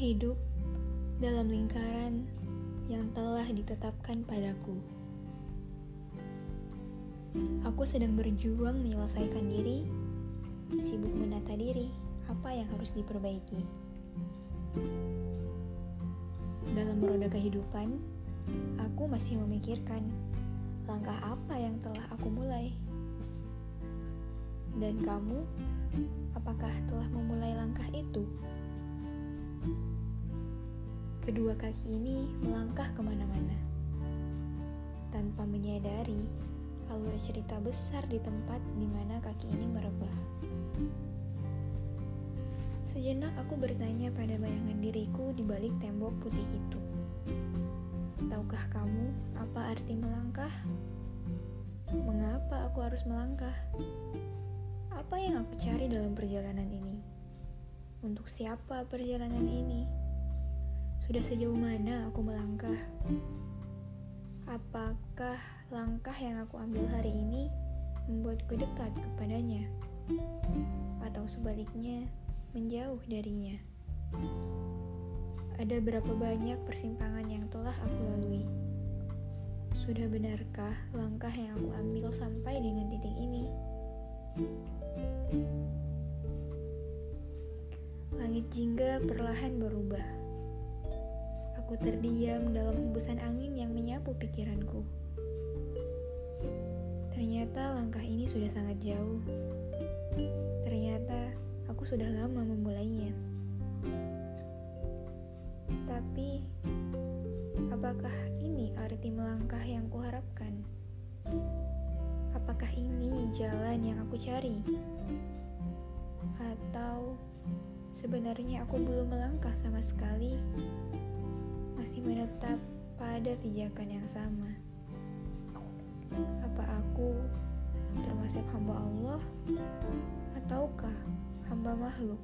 hidup dalam lingkaran yang telah ditetapkan padaku. Aku sedang berjuang menyelesaikan diri, sibuk menata diri, apa yang harus diperbaiki. Dalam roda kehidupan, aku masih memikirkan langkah apa yang telah aku mulai. Dan kamu, apakah telah memulai langkah itu? Kedua kaki ini melangkah ke mana-mana. Tanpa menyadari alur cerita besar di tempat di mana kaki ini merebah. Sejenak aku bertanya pada bayangan diriku di balik tembok putih itu. Tahukah kamu apa arti melangkah? Mengapa aku harus melangkah? Apa yang aku cari dalam perjalanan ini? Untuk siapa perjalanan ini? Sudah sejauh mana aku melangkah? Apakah langkah yang aku ambil hari ini membuatku dekat kepadanya? Atau sebaliknya, menjauh darinya? Ada berapa banyak persimpangan yang telah aku lalui? Sudah benarkah langkah yang aku ambil sampai dengan titik ini? Langit jingga perlahan berubah Aku terdiam dalam hembusan angin yang menyapu pikiranku. Ternyata langkah ini sudah sangat jauh. Ternyata aku sudah lama memulainya. Tapi, apakah ini arti melangkah yang kuharapkan? Apakah ini jalan yang aku cari? Atau sebenarnya aku belum melangkah sama sekali? Masih menetap pada pijakan yang sama. Apa aku termasuk hamba Allah ataukah hamba makhluk?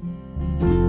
thank you